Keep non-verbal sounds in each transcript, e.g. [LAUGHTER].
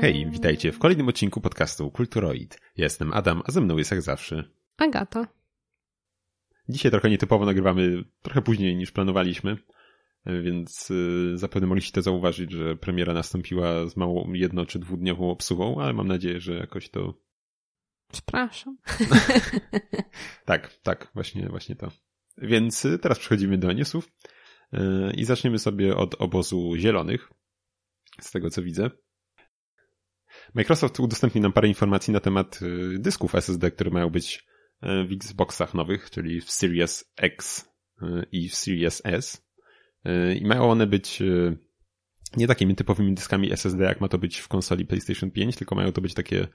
Hej, witajcie w kolejnym odcinku podcastu Kulturoid. Ja jestem Adam, a ze mną jest jak zawsze Agata. Dzisiaj trochę nietypowo nagrywamy trochę później niż planowaliśmy, więc y, zapewne mogliście to zauważyć, że premiera nastąpiła z małą jedno- czy dwudniową obsługą, ale mam nadzieję, że jakoś to... Przepraszam. [LAUGHS] tak, tak, właśnie, właśnie to. Więc y, teraz przechodzimy do newsów y, i zaczniemy sobie od obozu zielonych, z tego co widzę. Microsoft udostępni nam parę informacji na temat dysków SSD, które mają być w Xboxach nowych, czyli w Series X i w Series S. I mają one być nie takimi typowymi dyskami SSD, jak ma to być w konsoli PlayStation 5, tylko mają to być takie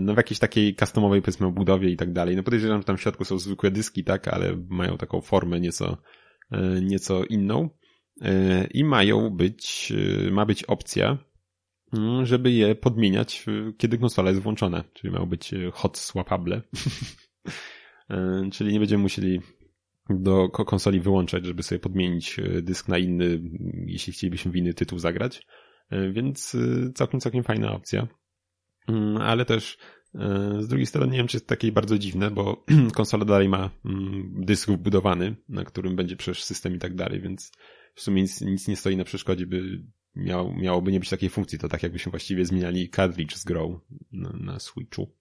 no w jakiejś takiej customowej powiedzmy budowie i tak dalej. No podejrzewam, że tam w środku są zwykłe dyski, tak, ale mają taką formę nieco, nieco inną. I mają być, ma być opcja, żeby je podmieniać, kiedy konsola jest włączona. Czyli mają być hot swapable. [LAUGHS] czyli nie będziemy musieli do konsoli wyłączać, żeby sobie podmienić dysk na inny, jeśli chcielibyśmy w inny tytuł zagrać. Więc całkiem, całkiem fajna opcja. Ale też z drugiej strony nie wiem, czy jest takie bardzo dziwne, bo [CLEARS THROAT] konsola dalej ma dysk wbudowany, na którym będzie przecież system i tak dalej, więc w sumie nic, nic nie stoi na przeszkodzie, by miał, miałoby nie być takiej funkcji. To tak jakbyśmy właściwie zmieniali cartridge z grą na, na Switchu.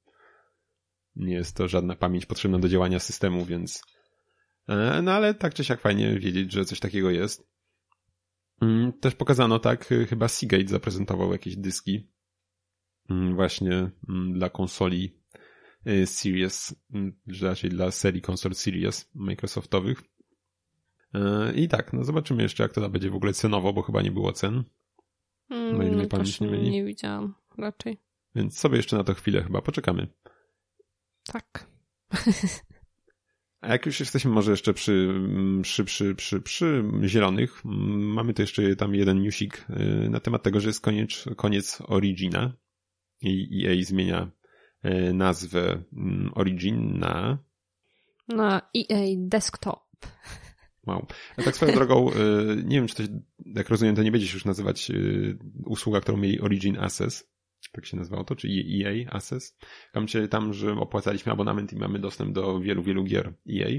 Nie jest to żadna pamięć potrzebna do działania systemu, więc no ale tak czy siak fajnie wiedzieć, że coś takiego jest. Też pokazano tak, chyba Seagate zaprezentował jakieś dyski właśnie dla konsoli Series, raczej dla serii konsol Series Microsoftowych. I tak, no zobaczymy jeszcze, jak to będzie w ogóle cenowo, bo chyba nie było cen. Mm, no, nie, pamięć nie, myli. nie widziałam raczej. Więc sobie jeszcze na to chwilę chyba poczekamy. Tak. A jak już jesteśmy może jeszcze przy, przy, przy, przy, przy zielonych, mamy tu jeszcze tam jeden newsik na temat tego, że jest koniec, koniec Origina i EA zmienia nazwę Origin na... Na EA Desktop. Wow. A tak swoją drogą, nie wiem, czy to, jak rozumiem, to nie będzie się już nazywać usługa, którą mieli Origin Access, tak się nazywało to, czy EA Access. Tam, tam, że opłacaliśmy abonament i mamy dostęp do wielu, wielu gier EA.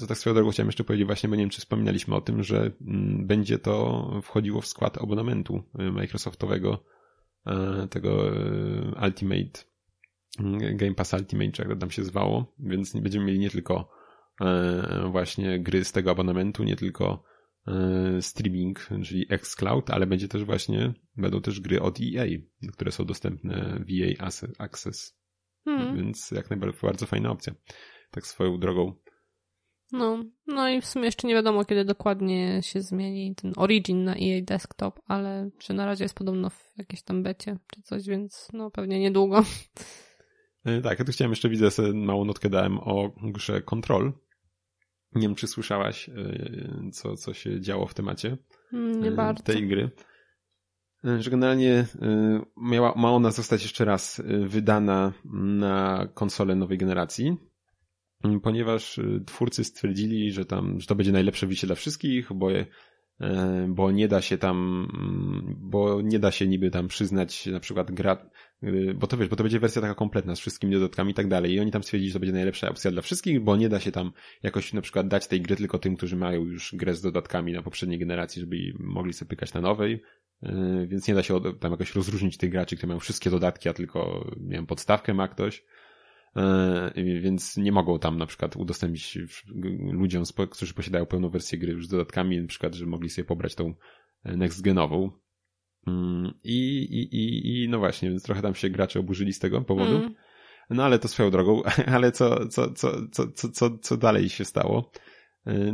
To tak swoją drogą chciałem jeszcze powiedzieć właśnie, bo nie wiem, czy wspominaliśmy o tym, że będzie to wchodziło w skład abonamentu Microsoftowego, tego Ultimate, Game Pass Ultimate, czy jak to tam się zwało, więc będziemy mieli nie tylko właśnie gry z tego abonamentu, nie tylko streaming, czyli xCloud, ale będzie też właśnie, będą też gry od EA, które są dostępne w EA Access. Hmm. Więc jak najbardziej bardzo fajna opcja. Tak swoją drogą. No, no i w sumie jeszcze nie wiadomo, kiedy dokładnie się zmieni ten Origin na EA Desktop, ale czy na razie jest podobno w jakiejś tam becie czy coś, więc no pewnie niedługo. Tak, ja tu chciałem jeszcze, widzę, sobie małą notkę dałem o grze Control, nie wiem, czy słyszałaś, y, co, co się działo w temacie mm, nie bardzo. tej gry. Y, że generalnie miała, ma ona zostać jeszcze raz wydana na konsolę nowej generacji, ponieważ twórcy stwierdzili, że tam, że to będzie najlepsze wyjście dla wszystkich, bo bo nie da się tam, bo nie da się niby tam przyznać na przykład gra, bo to wiesz, bo to będzie wersja taka kompletna z wszystkimi dodatkami i tak dalej. I oni tam stwierdzili, że to będzie najlepsza opcja dla wszystkich, bo nie da się tam jakoś na przykład dać tej gry tylko tym, którzy mają już grę z dodatkami na poprzedniej generacji, żeby mogli sobie pykać na nowej, więc nie da się tam jakoś rozróżnić tych graczy, którzy mają wszystkie dodatki, a tylko, nie wiem, podstawkę ma ktoś, więc nie mogą tam na przykład udostępnić ludziom, którzy posiadają pełną wersję gry już z dodatkami, na przykład, że mogli sobie pobrać tą next genową. I, i, i, i no właśnie, więc trochę tam się gracze oburzyli z tego powodu. Mm. No ale to swoją drogą, [LAUGHS] ale co, co, co, co, co, co, co dalej się stało?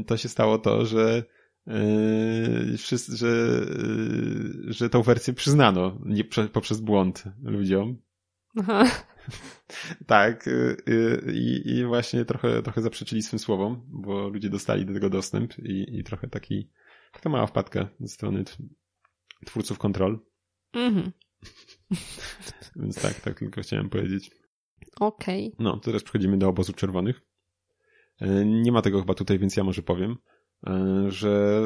To się stało to, że wszyscy, że, że tą wersję przyznano nie, poprzez błąd ludziom. Aha. tak. Y, y, I, I właśnie trochę, trochę zaprzeczyli swym słowom, bo ludzie dostali do tego dostęp i, i trochę taki, taka mała wpadka ze strony twórców kontrol. Mhm. [LAUGHS] Więc tak, tak tylko chciałem powiedzieć. Okej. Okay. No, teraz przechodzimy do obozu czerwonych. E, nie ma tego chyba tutaj, więc ja może powiem, e, że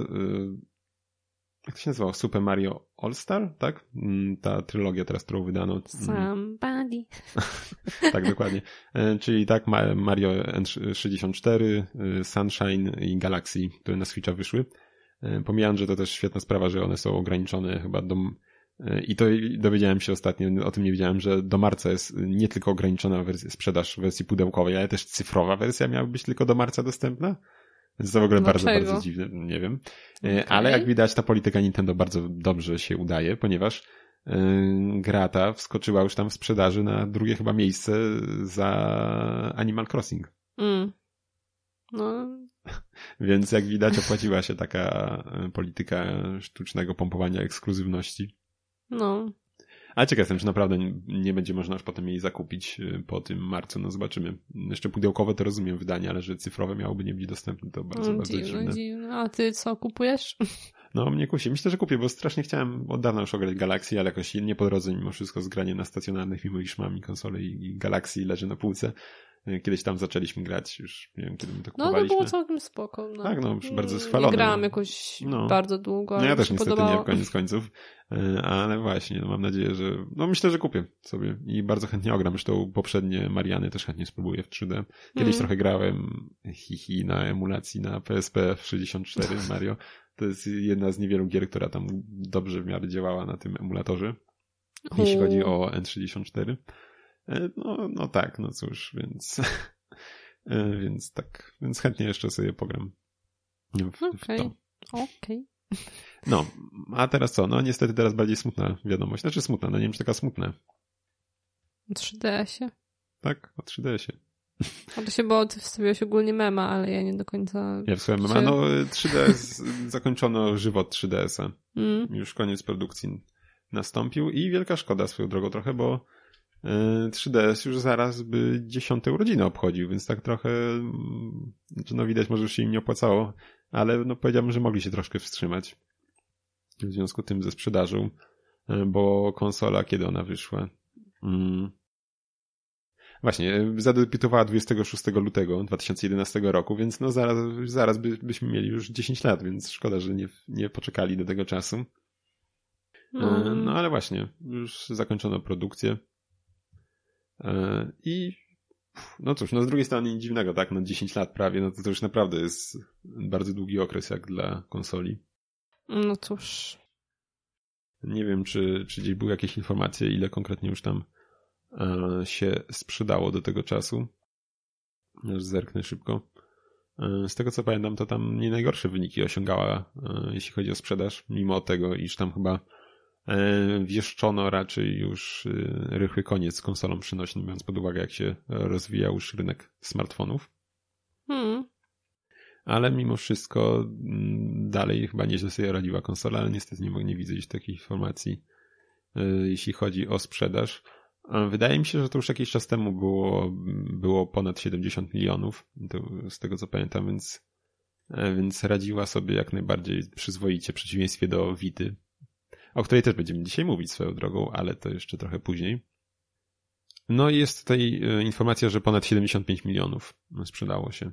jak to się nazywało? Super Mario All-Star, tak? Mm, ta trylogia teraz, którą wydano. Mm. Somebody. [LAUGHS] tak, dokładnie. E, czyli tak Mario N64, y, Sunshine i Galaxy, które na Switcha wyszły. E, pomijając, że to też świetna sprawa, że one są ograniczone chyba do... E, I to dowiedziałem się ostatnio, o tym nie wiedziałem, że do marca jest nie tylko ograniczona wersja, sprzedaż w wersji pudełkowej, ale też cyfrowa wersja miała być tylko do marca dostępna. Więc to w ogóle Dlaczego? bardzo, bardzo dziwne, nie wiem. Okay. Ale jak widać, ta polityka Nintendo bardzo dobrze się udaje, ponieważ gra ta wskoczyła już tam w sprzedaży na drugie chyba miejsce za Animal Crossing. Mm. No. [LAUGHS] Więc jak widać opłaciła się taka e, polityka sztucznego pompowania ekskluzywności. No. Ale ciekaw jestem, czy naprawdę nie będzie można już potem jej zakupić y, po tym marcu, no zobaczymy. Jeszcze pudełkowe to rozumiem wydanie, ale że cyfrowe miałoby nie być dostępne, to bardzo, bardzo dziwne. dziwne. dziwne. A ty co, kupujesz? No, mnie kusi. Myślę, że kupię, bo strasznie chciałem od dawna już ograć Galaxy, ale jakoś nie po drodze mimo wszystko z graniem na stacjonarnych, mimo iż mam i konsole i Galaxy leży na półce. Kiedyś tam zaczęliśmy grać, już nie wiem, kiedy my to kupowaliśmy. No, to było całkiem spoko. No. Tak, no, już bardzo schwalone. Nie grałem jakoś no. bardzo długo, No ja też niestety podobało. nie, koniec końców. E, ale właśnie, no mam nadzieję, że... No myślę, że kupię sobie i bardzo chętnie ogram. Zresztą poprzednie Mariany też chętnie spróbuję w 3D. Kiedyś mm. trochę grałem hihi na emulacji na PSP w 64 [LAUGHS] Mario. To jest jedna z niewielu gier, która tam dobrze w miarę działała na tym emulatorze. Jeśli chodzi o N64. E, no, no tak, no cóż, więc, [LAUGHS] e, więc tak, więc chętnie jeszcze sobie pogram to. Okej. Okay. No, a teraz co? No niestety teraz bardziej smutna wiadomość. Znaczy smutna, no nie wiem czy taka smutna. O 3DS-ie? Tak, o 3DS-ie. A to się, bo ty wstawiłeś ogólnie mema, ale ja nie do końca... Ja wstawiłem mema, no 3DS, [LAUGHS] zakończono żywot 3DS-a. Mm. Już koniec produkcji nastąpił i wielka szkoda swoją drogą trochę, bo 3DS e, już zaraz by dziesiąte urodziny obchodził, więc tak trochę, mm, znaczy no widać, może już się im nie opłacało, ale no powiedziałbym, że mogli się troszkę wstrzymać w związku z tym ze sprzedażą, e, bo konsola, kiedy ona wyszła? Hmm. Właśnie, e, zadebiutowała 26 lutego 2011 roku, więc no zaraz, zaraz by, byśmy mieli już 10 lat, więc szkoda, że nie, nie poczekali do tego czasu. No. no ale właśnie, już zakończono produkcję. E, I no cóż, no z drugiej strony nic dziwnego, tak? No 10 lat prawie, no to, to już naprawdę jest bardzo długi okres jak dla konsoli. No cóż. Nie wiem, czy, czy gdzieś były jakieś informacje, ile konkretnie już tam e, się sprzedało do tego czasu. Aż zerknę szybko. E, z tego co pamiętam, to tam nie najgorsze wyniki osiągała, jeśli chodzi o sprzedaż, mimo tego, iż tam chyba wieszczono raczej już e, rychły koniec z konsolą przynośną, biorąc pod uwagę, jak się rozwijał już rynek smartfonów. Hmm. Ale mimo wszystko mm, dalej chyba nieźle sobie radziła konsola, ale niestety nie, nie widzę gdzieś takich informacji, e, jeśli chodzi o sprzedaż. Wydaje mi się, że to już jakiś czas temu było, było ponad 70 milionów, z tego co pamiętam, więc, więc radziła sobie jak najbardziej przyzwoicie, w przeciwieństwie do Wity, o której też będziemy dzisiaj mówić swoją drogą, ale to jeszcze trochę później. No i jest tutaj e, informacja, że ponad 75 milionów sprzedało się.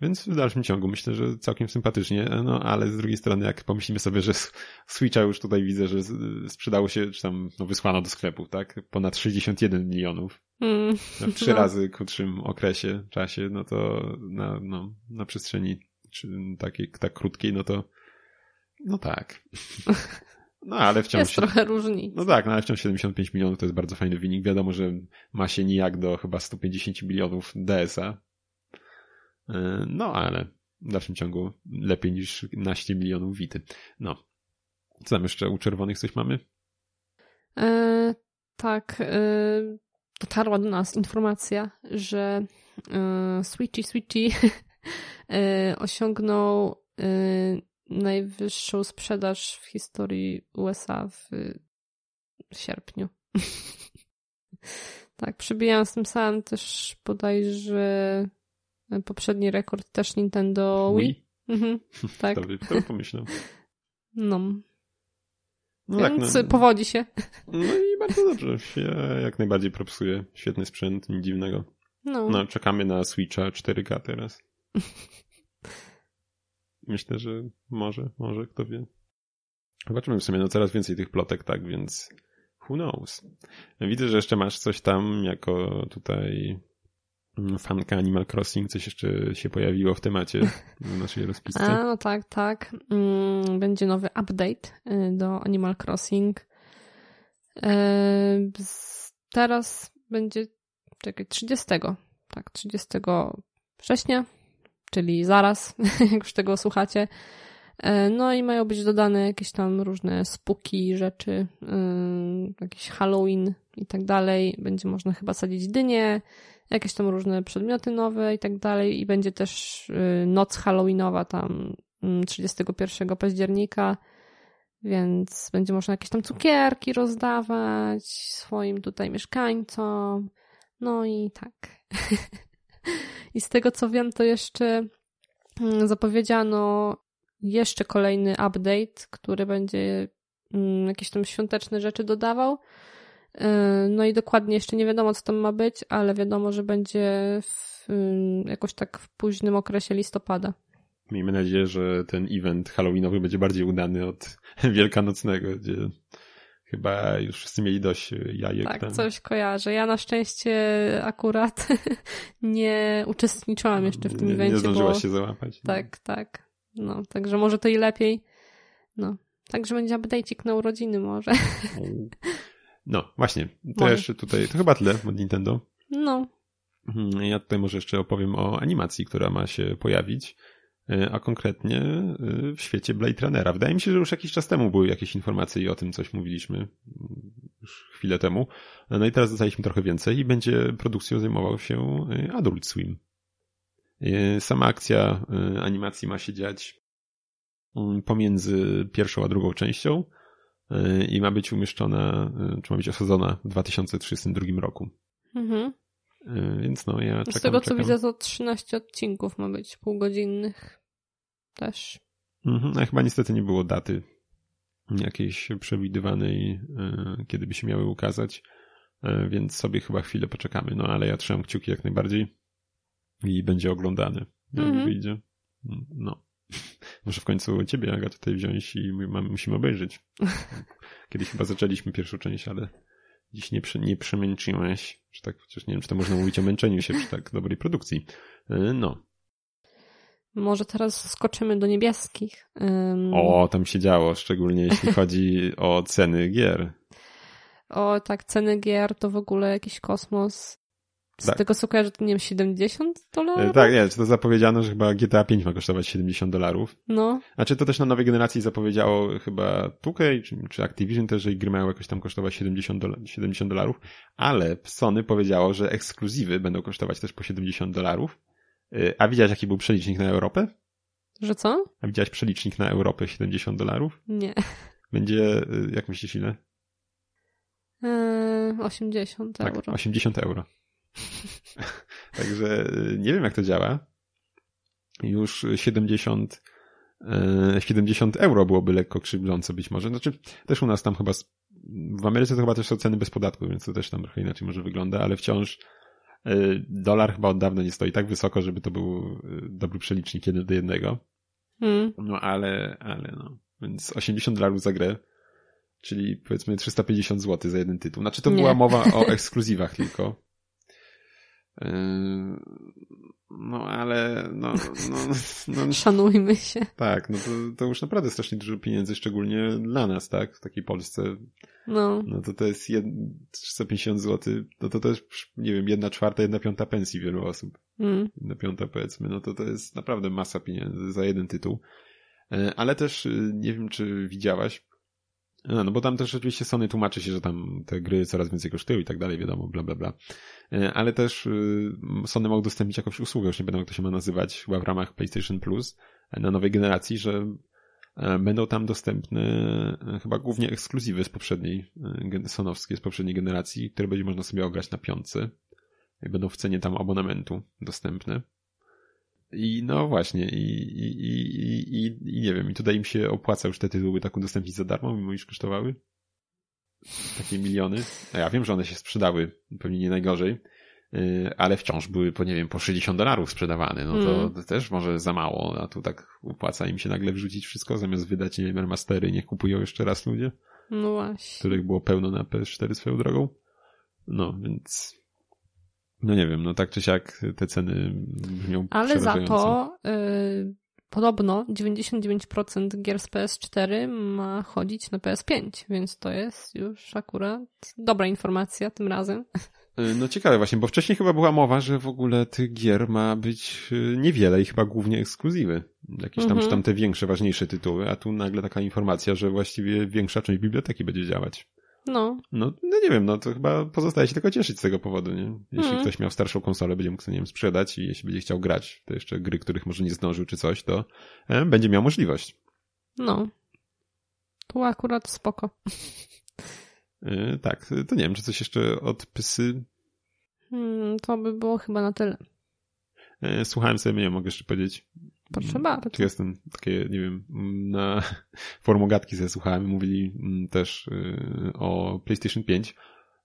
Więc w dalszym ciągu myślę, że całkiem sympatycznie, no ale z drugiej strony jak pomyślimy sobie, że Switcha już tutaj widzę, że sprzedało się, czy tam no, wysłano do sklepów, tak? Ponad 61 milionów. Mm, w [LAUGHS] trzy no. razy krótszym okresie, czasie, no to na, no, na przestrzeni takiej, tak krótkiej, no to [LAUGHS] no tak. No ale wciąż. Jest trochę różni. No tak, no ale wciąż 75 milionów to jest bardzo fajny wynik. Wiadomo, że ma się nijak do chyba 150 milionów DS-a. E, no ale w dalszym ciągu lepiej niż 11 milionów Wity. No. Co tam jeszcze u czerwonych coś mamy? E, tak. E, dotarła do nas informacja, że e, Switchy Switchy [LAUGHS] e, osiągnął e, najwyższą sprzedaż w historii USA w sierpniu. [LAUGHS] tak, przybijając tym samym też bodajże poprzedni rekord też Nintendo Wii. Wii? Mhm, [LAUGHS] tak. Kto by, kto pomyślał? No. no Więc tak, no, powodzi się. No i bardzo dobrze. jak najbardziej propsuję. Świetny sprzęt, nic dziwnego. No. no. Czekamy na Switcha 4K teraz. [LAUGHS] Myślę, że może, może, kto wie. Zobaczymy w sumie, no coraz więcej tych plotek, tak, więc who knows. Widzę, że jeszcze masz coś tam jako tutaj mm, fanka Animal Crossing, coś jeszcze się pojawiło w temacie [LAUGHS] w naszej rozpisce. A, no tak, tak. Mm, będzie nowy update y, do Animal Crossing. Y, teraz będzie, czekaj, 30, tak, 30 września, czyli zaraz, [LAUGHS] jak już tego słuchacie, E, no i mają być dodane jakieś tam różne spuki, rzeczy, yy, jakiś Halloween i tak dalej. Będzie można chyba sadzić dynie, jakieś tam różne przedmioty nowe i tak dalej. I będzie też yy, noc Halloweenowa tam 31 mm, października, więc będzie można jakieś tam cukierki rozdawać swoim tutaj mieszkańcom. No i tak. [LAUGHS] I z tego co wiem, to jeszcze mm, zapowiedziano jeszcze kolejny update, który będzie mm, jakieś tam świąteczne rzeczy dodawał. E, no i dokładnie jeszcze nie wiadomo, co tam ma być, ale wiadomo, że będzie w, mm, jakoś tak w późnym okresie listopada. Miejmy nadzieję, że ten event halloweenowy będzie bardziej udany od [LAUGHS] wielkanocnego, gdzie chyba już wszyscy mieli dość jajek. Tak, tam. coś kojarzę. Ja na szczęście akurat [LAUGHS] nie uczestniczyłam jeszcze w tym nie, evencie. Nie zdążyłaś bo... się załapać. Tak, tak. No, także może to i lepiej. No, także będzie update'ik na urodziny może. No, właśnie. Też może. tutaj, to chyba tyle od Nintendo. No. Mhm, ja tutaj może jeszcze opowiem o animacji, która ma się pojawić, a konkretnie e, w świecie Blade Runnera. Wydaje mi się, że już jakiś czas temu były jakieś informacje i o tym coś mówiliśmy już chwilę temu. No i teraz dostaliśmy trochę więcej i będzie produkcją zajmował się e, Adult Swim. Sama akcja animacji ma się dziać mm, pomiędzy pierwszą a drugą częścią i ma być umieszczona, czy ma być osadzona w 2032 roku. Mhm. Więc no, ja czekam, Z tego czekam. co widzę, to 13 odcinków ma być półgodzinnych też. Mhm, a chyba niestety nie było daty jakiejś przewidywanej, kiedy by się miały ukazać, więc sobie chyba chwilę poczekamy. No ale ja trzymam kciuki jak najbardziej i będzie oglądany, jak -hmm. wyjdzie. No. [LAUGHS] Może w końcu ciebie, Aga, tutaj wziąć i mamy, musimy obejrzeć. [LAUGHS] Kiedyś chyba zaczęliśmy pierwszą część, ale dziś nie, nie przemęczyłeś. Czy tak, chociaż nie wiem, czy to można mówić o męczeniu się przy tak dobrej produkcji. E, no. Może teraz skoczymy do niebieskich. Um... O, tam się działo, szczególnie jeśli [LAUGHS] chodzi o ceny gier. O, tak, ceny gier to w ogóle jakiś kosmos. Z tak. tego co kojarzę, to nie wiem, 70 dolarów? Tak, nie, to zapowiedziano, że chyba GTA 5 ma kosztować 70 dolarów. No. A czy to też na nowej generacji zapowiedziało chyba 2K, czy, czy Activision też, że gry mają jakoś tam kosztować 70, dola 70 dolarów, ale Sony powiedziało, że ekskluzywy będą kosztować też po 70 dolarów. Y, a widziałeś jaki był przelicznik na Europę? Że co? A widziałeś przelicznik na Europę 70 dolarów? Nie. Będzie, y, jak myślisz ile? Eee, 80 tak, euro. 80 euro. [LAUGHS] Także y, nie wiem, jak to działa. Już 70, 70 e, euro byłoby lekko krzywdzące być może. Znaczy, też u nas tam chyba, w Ameryce to chyba też są ceny bez podatku, więc to też tam trochę inaczej może wygląda, ale wciąż dolar chyba od dawna nie stoi tak wysoko, żeby to był e, dobry przelicznik jeden do jednego. Hmm. No ale, ale no. Więc 80 dolarów za grę, czyli powiedzmy 350 zł za jeden tytuł. Znaczy to nie. była mowa o [LAUGHS] ekskluzywach tylko. No ale no, no, no, [LAUGHS] Szanujmy się. Tak, no to, to już naprawdę strasznie dużo pieniędzy, szczególnie dla nas, tak? W takiej Polsce. No. No to to jest jed... 350 zł, no to też, nie wiem, jedna czwarta, jedna piąta pensji wielu osób. Mm. Jedna piąta powiedzmy, no to to jest naprawdę masa pieniędzy za jeden tytuł. Yy, ale też yy, nie wiem, czy widziałaś, no, no bo tam też oczywiście Sony tłumaczy się, że tam te gry coraz więcej kosztują i tak dalej, wiadomo, bla, bla, bla. E, ale też y, Sony ma udostępnić jakąś usługę, już nie będę jak to się ma nazywać, chyba w ramach PlayStation Plus e, na nowej generacji, że e, będą tam dostępne chyba głównie ekskluzywy z poprzedniej, sonowskie z poprzedniej generacji, które będzie można sobie ograć na piątce. Będą w cenie tam abonamentu dostępne. I no właśnie, i, i, i, i, nie wiem, i tutaj im się opłaca już te tytuły tak udostępnić za darmo, mimo iż kosztowały takie miliony. A ja wiem, że one się sprzedały, pewnie nie najgorzej. y, ale wciąż były po, nie wiem, po 60 dolarów sprzedawane, no to, Mm. też może za mało, a tu tak opłaca im się nagle wrzucić wszystko, zamiast wydać, nie wiem, remastery, niech kupują jeszcze raz ludzie, No właśnie. których było pełno na PS4 swoją drogą. No, więc no nie wiem, no tak czy siak te ceny brzmią Ale za to y, podobno 99% gier z PS4 ma chodzić na PS5, więc to jest już akurat dobra informacja tym razem. Y, No ciekawe właśnie, bo wcześniej chyba była mowa, że w ogóle tych gier ma być y, niewiele i chyba głównie ekskluzywy. Jakieś tam, Mhm. czy tam te większe, ważniejsze tytuły, a tu nagle taka informacja, że właściwie większa część biblioteki będzie działać. No, No, no nie wiem, no to chyba pozostaje się tylko cieszyć z tego powodu, nie? Jeśli Mhm. ktoś miał starszą konsolę, będzie mógł sobie, nie wiem, sprzedać i jeśli będzie chciał grać, to jeszcze gry, których może nie zdążył czy coś, to e, będzie miał możliwość. no. Tu akurat spoko. E, tak, to nie wiem, czy coś jeszcze od Pysy Hmm, to by było chyba na tyle. E, Słuchałem sobie, nie mogę jeszcze powiedzieć. Proszę bardzo. Tu jestem takie, nie wiem, mm, na [LAUGHS] formogatki sobie słuchałem, mówili mm, też y, o PlayStation 5.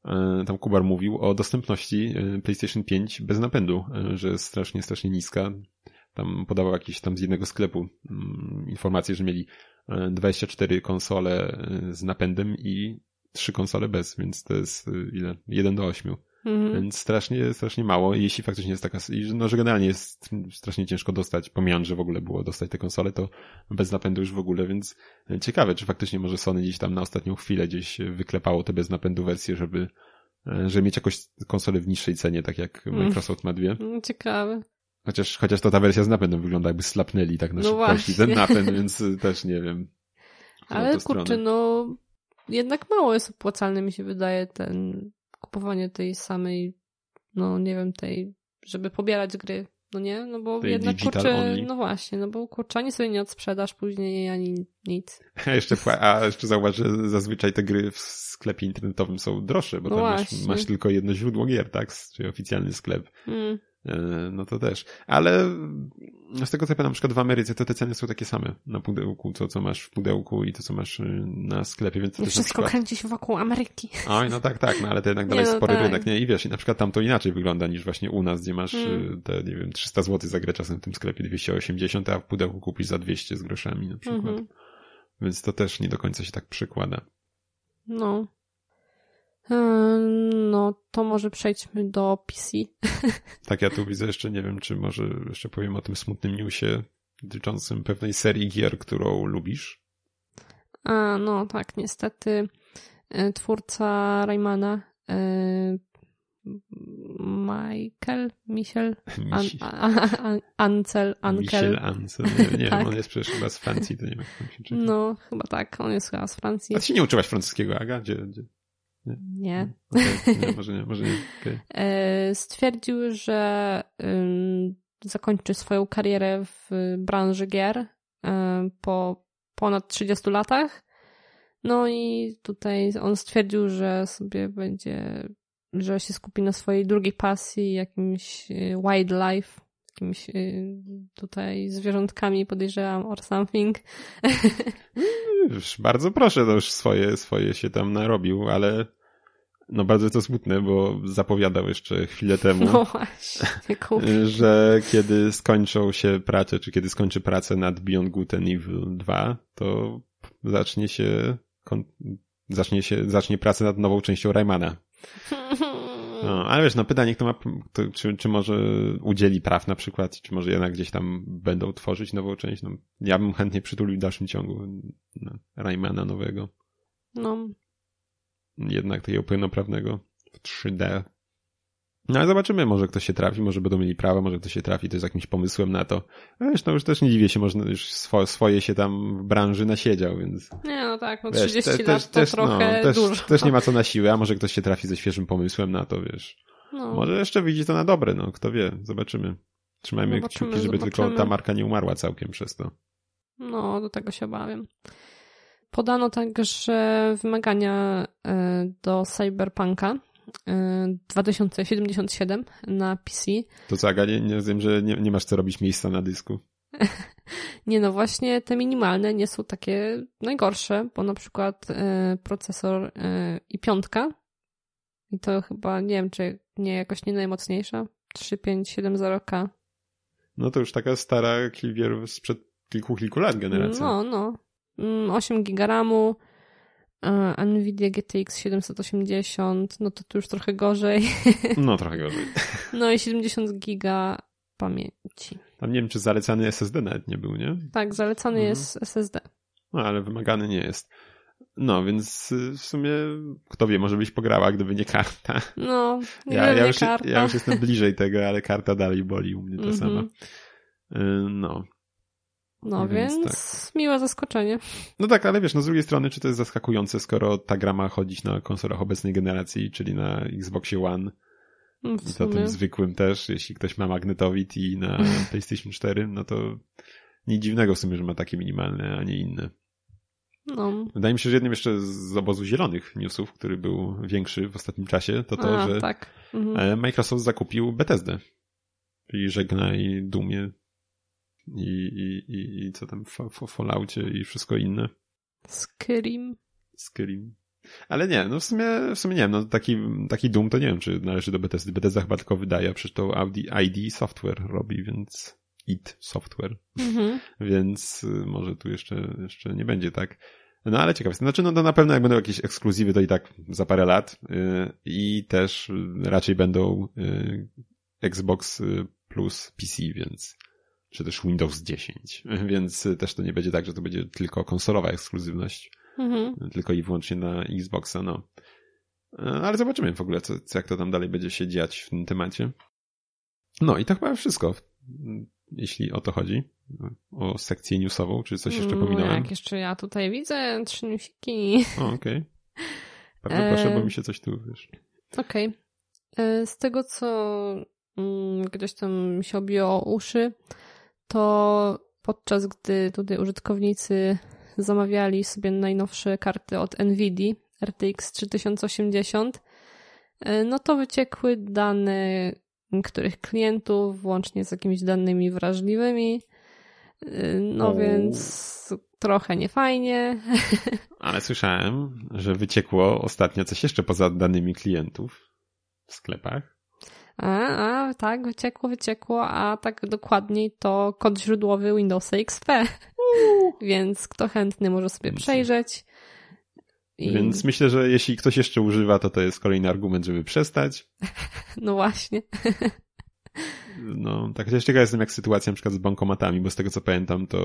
E, Tam Kubar mówił o dostępności y, PlayStation 5 bez napędu, y, że jest strasznie, strasznie niska. Tam podawał jakieś tam z jednego sklepu mm, informacje, że mieli e, 24 konsole y, z napędem i 3 konsole bez, więc to jest y, ile? 1 do 8. Mhm. Więc strasznie, strasznie mało. Jeśli faktycznie jest taka, i no, że generalnie jest strasznie ciężko dostać, pomijając, że w ogóle było dostać te konsole, to bez napędu już w ogóle, więc ciekawe, czy faktycznie może Sony gdzieś tam na ostatnią chwilę gdzieś wyklepało te bez napędu wersje, żeby, e, żeby mieć jakąś konsolę w niższej cenie, tak jak Mm. Microsoft ma dwie. Mm, Ciekawe. Chociaż, chociaż to ta wersja z napędem wygląda jakby slapnęli tak na No szybkości ten napęd, więc też nie wiem. Ale stronę. kurczę, no jednak mało jest opłacalne mi się wydaje ten kupowanie tej samej, no nie wiem, tej, żeby pobierać gry, no nie? No bo Tej jednak kurczę, only. no właśnie, no bo kurczę, ani sobie nie odsprzedasz później, ani nic. A [LAUGHS] jeszcze, a jeszcze zauważ, że zazwyczaj te gry w sklepie internetowym są droższe, bo No tam masz, masz tylko jedno źródło gier, tak? Czyli oficjalny sklep. Mm. E, No to też. Ale z tego co pamiętam, na przykład w Ameryce to te ceny są takie same na pudełku, to co masz w pudełku i to co masz y, na sklepie, więc to Nie wszystko przykład... kręci się wokół Ameryki. Oj, no tak, tak, no ale to jednak Nie, dalej no spory tak. rynek, nie? I wiesz, i na przykład tam to inaczej wygląda niż właśnie u nas, gdzie masz Mm. y, te, nie wiem, 300 zł za grę czasem w tym sklepie 280, a w pudełku kupisz za 200 z groszami na przykład. Mhm. Więc to też nie do końca się tak przykłada. No. Ym, No, to może przejdźmy do PC. [LAUGHS] Tak, ja tu widzę jeszcze, nie wiem, czy może jeszcze powiem o tym smutnym newsie dotyczącym pewnej serii gier, którą lubisz. A, no tak, niestety e, twórca Raymana e, Michael, Michel, [LAUGHS] An, Misi- a, a, a, Ancel, Ankel. Michel Ansel. Nie, nie [LAUGHS] Tak. wiem, on jest przecież chyba z Francji, to nie wiem. No, chyba tak, on jest chyba z Francji. A ty się nie uczyłaś francuskiego, Aga? Gdzie? gdzie? Nie. Nie, [LAUGHS] może nie, może nie. Okej. E, Stwierdził, że zakończy swoją karierę w branży gier ym, po ponad 30 latach. No i tutaj on stwierdził, że sobie będzie, że się skupi na swojej drugiej pasji, jakimś y, wildlife, jakimiś y, tutaj zwierzątkami podejrzewam or something. [LAUGHS] Już bardzo proszę, to już swoje, swoje się tam narobił, ale no bardzo to smutne, bo zapowiadał jeszcze chwilę temu, No właśnie, [LAUGHS] y, że kiedy skończą się prace, czy kiedy skończy pracę nad Beyond Good and Evil 2, to zacznie się, zacznie się, zacznie pracę nad nową częścią Raymana. [LAUGHS] No, ale wiesz, no pytanie, kto ma, kto, czy, czy może udzieli praw na przykład, czy może jednak gdzieś tam będą tworzyć nową część. No, ja bym chętnie przytulił w dalszym ciągu no, Raymana nowego, No, jednak takiego pełnoprawnego w 3D. No ale zobaczymy, może ktoś się trafi, może będą mieli prawa, może ktoś się trafi też z jakimś pomysłem na to. Wiesz, no już też nie dziwię się, można już swo, swoje się tam w branży nasiedział, więc nie no tak, no wiesz, 30 te- lat też, to też, trochę no, też, dużo. też nie ma co na siłę, a może ktoś się trafi ze świeżym pomysłem na to, wiesz. No. Może jeszcze widzi to na dobre, no kto wie, zobaczymy. Trzymajmy Zobaczymy, kciuki, żeby tylko zobaczymy. ta marka nie umarła całkiem przez to. No, do tego się obawiam. Podano także wymagania e, do Cyberpunka 2077 na PC. To co, Aga, nie, nie wiem, że nie, nie masz co robić miejsca na dysku. [LAUGHS] Nie no, właśnie te minimalne nie są takie najgorsze, bo na przykład e, procesor e, i piątka I to chyba, nie wiem, czy nie jakoś nie najmocniejsza. 3570K. No to już taka stara Clivier sprzed kilku, kilku lat generacja. No, no. 8 GB RAMu, Nvidia GTX 780, no to tu już trochę gorzej. [LAUGHS] No, trochę gorzej. No i 70 giga pamięci. Tam nie wiem, czy zalecany SSD nawet nie był, nie? Tak, zalecany Mhm. jest SSD. No, ale wymagany nie jest. No, więc y, w sumie, kto wie, może byś pograła, gdyby nie karta. No, nie Ja, ja, już, karta. ja już jestem bliżej tego, ale karta dalej boli u mnie to Mhm. sama. Y, No. No Więc więc, miłe zaskoczenie. No tak, ale wiesz, no z drugiej strony, czy to jest zaskakujące, skoro ta gra ma chodzić na konsolach obecnej generacji, czyli na Xboxie One W i to tym zwykłym też, jeśli ktoś ma magnetowid i na [LAUGHS] PlayStation 4, no to nic dziwnego w sumie, że ma takie minimalne, a nie inne. No. Wydaje mi się, że jednym jeszcze z obozu zielonych newsów, który był większy w ostatnim czasie, to to, A, że tak. Mhm. e, Microsoft zakupił Bethesdę. Czyli żegnaj Dumie i, i, i, i co tam w, Falloutie i wszystko inne. Skyrim. Skyrim. Ale nie, no w sumie, w sumie nie wiem, no taki, taki Doom to nie wiem, czy należy do Bethesdy. Bethesda chyba tylko wydaje, a przecież to Audi, ID Software robi, więc IT Software, Mhm. [LAUGHS] więc y, może tu jeszcze, jeszcze nie będzie tak. No ale ciekawe, znaczy no to na pewno jak będą jakieś ekskluzywy, to i tak za parę lat y, i też y, raczej będą y, Xbox y, plus PC, więc czy też Windows 10, [LAUGHS] więc y, też to nie będzie tak, że to będzie tylko konsolowa ekskluzywność Mhm. tylko i wyłącznie na Xboxa, no. E, Ale zobaczymy w ogóle, co, co, jak to tam dalej będzie się dziać w tym temacie. No i to chyba wszystko, jeśli o to chodzi. O sekcję newsową, czy coś jeszcze No, pominąłem? jak jeszcze ja tutaj widzę, trzy newsiki. Okej. Bardzo [LAUGHS] E, proszę, bo mi się coś tu, wiesz... Okej. E, Z tego, co mm, gdzieś tam się obiło uszy, to podczas gdy tutaj użytkownicy zamawiali sobie najnowsze karty od NVIDIA RTX 3080, e, no to wyciekły dane niektórych klientów, włącznie z jakimiś danymi wrażliwymi. E, No O. więc trochę niefajnie. [LAUGHS] Ale słyszałem, że wyciekło ostatnio coś jeszcze poza danymi klientów w sklepach. A, a, tak, wyciekło, wyciekło, a tak dokładniej to kod źródłowy Windowsa XP. [LAUGHS] Więc kto chętny może sobie przejrzeć. I, Więc myślę, że jeśli ktoś jeszcze używa, to to jest kolejny argument, żeby przestać. [LAUGHS] No właśnie. [LAUGHS] No, tak chociaż ciekaw jestem jak sytuacja na przykład z bankomatami, bo z tego co pamiętam, to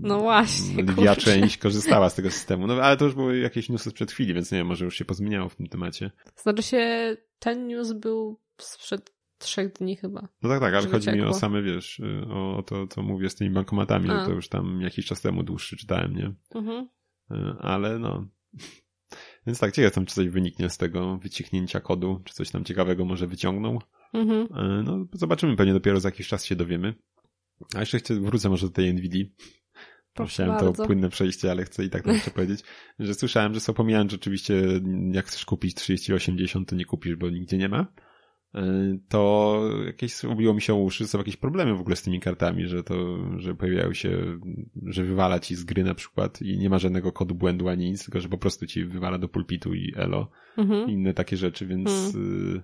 No właśnie, lwia część korzystała z tego systemu. No ale to już były jakieś newsy sprzed chwili, więc nie wiem, może już się pozmieniało w tym temacie. Znaczy się, ten news był sprzed trzech dni chyba. No tak, tak, ale chodzi mi o same, wiesz, y, o, o to, co mówię z tymi bankomatami, A. to już tam jakiś czas temu dłuższy czytałem, nie? Mhm. Y, Ale no... [LAUGHS] Więc tak, ciekaw jestem, czy coś wyniknie z tego wycichnięcia kodu, czy coś tam ciekawego może wyciągną. Mhm. E, No, zobaczymy, pewnie dopiero za jakiś czas się dowiemy. A jeszcze chcę, wrócę może do tej NVIDII. Bardzo. to płynne przejście, ale chcę i tak to jeszcze [LAUGHS] powiedzieć, że słyszałem, że są pomijając, że oczywiście jak chcesz kupić 3080, to nie kupisz, bo nigdzie nie ma. E, To jakieś obiło mi się uszy, są jakieś problemy w ogóle z tymi kartami, że to, że pojawiają się, że wywala ci z gry na przykład i nie ma żadnego kodu błędu ani nic, tylko że po prostu ci wywala do pulpitu i elo Mhm. i inne takie rzeczy, więc y,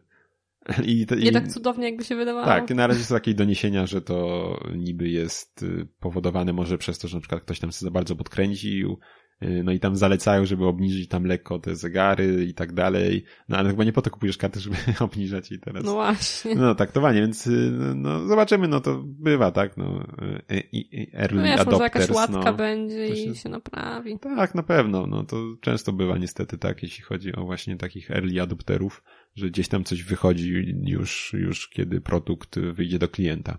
[LAUGHS] i, te- Nie i, tak cudownie, jakby się wydawało. tak, na razie są takie doniesienia, że to niby jest y, powodowane może przez to, że na przykład ktoś tam się za bardzo podkręcił, y, no i tam zalecają, żeby obniżyć tam lekko te zegary i tak dalej, no ale chyba nie po to kupujesz kartę, żeby [LAUGHS] obniżać jej teraz. No właśnie. No taktowanie, więc y, no zobaczymy, no to bywa, tak, no y, i- i- early No wiesz, może adopters, jakaś łatka no. będzie i się naprawi. Tak, na pewno. No to często bywa niestety tak, jeśli chodzi o właśnie takich early adopterów, że gdzieś tam coś wychodzi już, już kiedy produkt wyjdzie do klienta.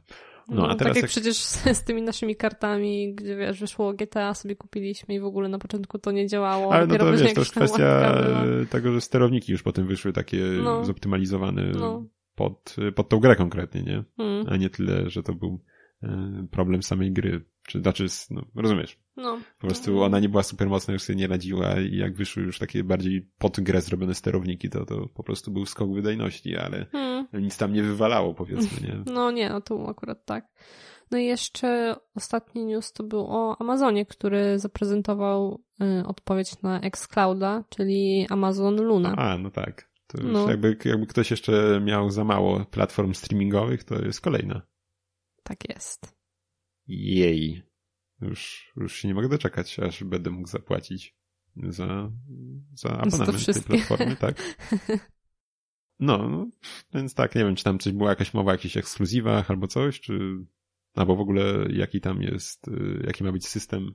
No, a teraz tak jak, jak- przecież z, tymi naszymi kartami, gdzie wiesz, wyszło GTA, sobie kupiliśmy i w ogóle na początku to nie działało. Ale no to wiesz, to tam kwestia e, tego, że sterowniki już potem wyszły takie No. zoptymalizowane No. pod, pod tą grę konkretnie, nie? Mm, A nie tyle, że to był e, problem samej gry. Czy, znaczy, no, rozumiesz? no. Po prostu ona nie była super mocna, już sobie nie radziła i jak wyszły już takie bardziej pod grę zrobione sterowniki, to to po prostu był skok wydajności, ale Mm. nic tam nie wywalało, powiedzmy, nie? [LAUGHS] No nie, no tu akurat tak. No i jeszcze ostatni news to był o Amazonie, który zaprezentował y, odpowiedź na Xclouda, czyli Amazon Luna. A, no tak. To no. jakby, jakby ktoś jeszcze miał za mało platform streamingowych, to jest kolejna. Tak jest. Jej. Już, już się nie mogę doczekać, aż będę mógł zapłacić za, za abonament tej platformy, tak? [LAUGHS] No, no, więc tak, nie wiem, czy tam coś była jakaś mowa o jakichś ekskluzywach albo coś, czy albo w ogóle jaki tam jest, y, jaki ma być system,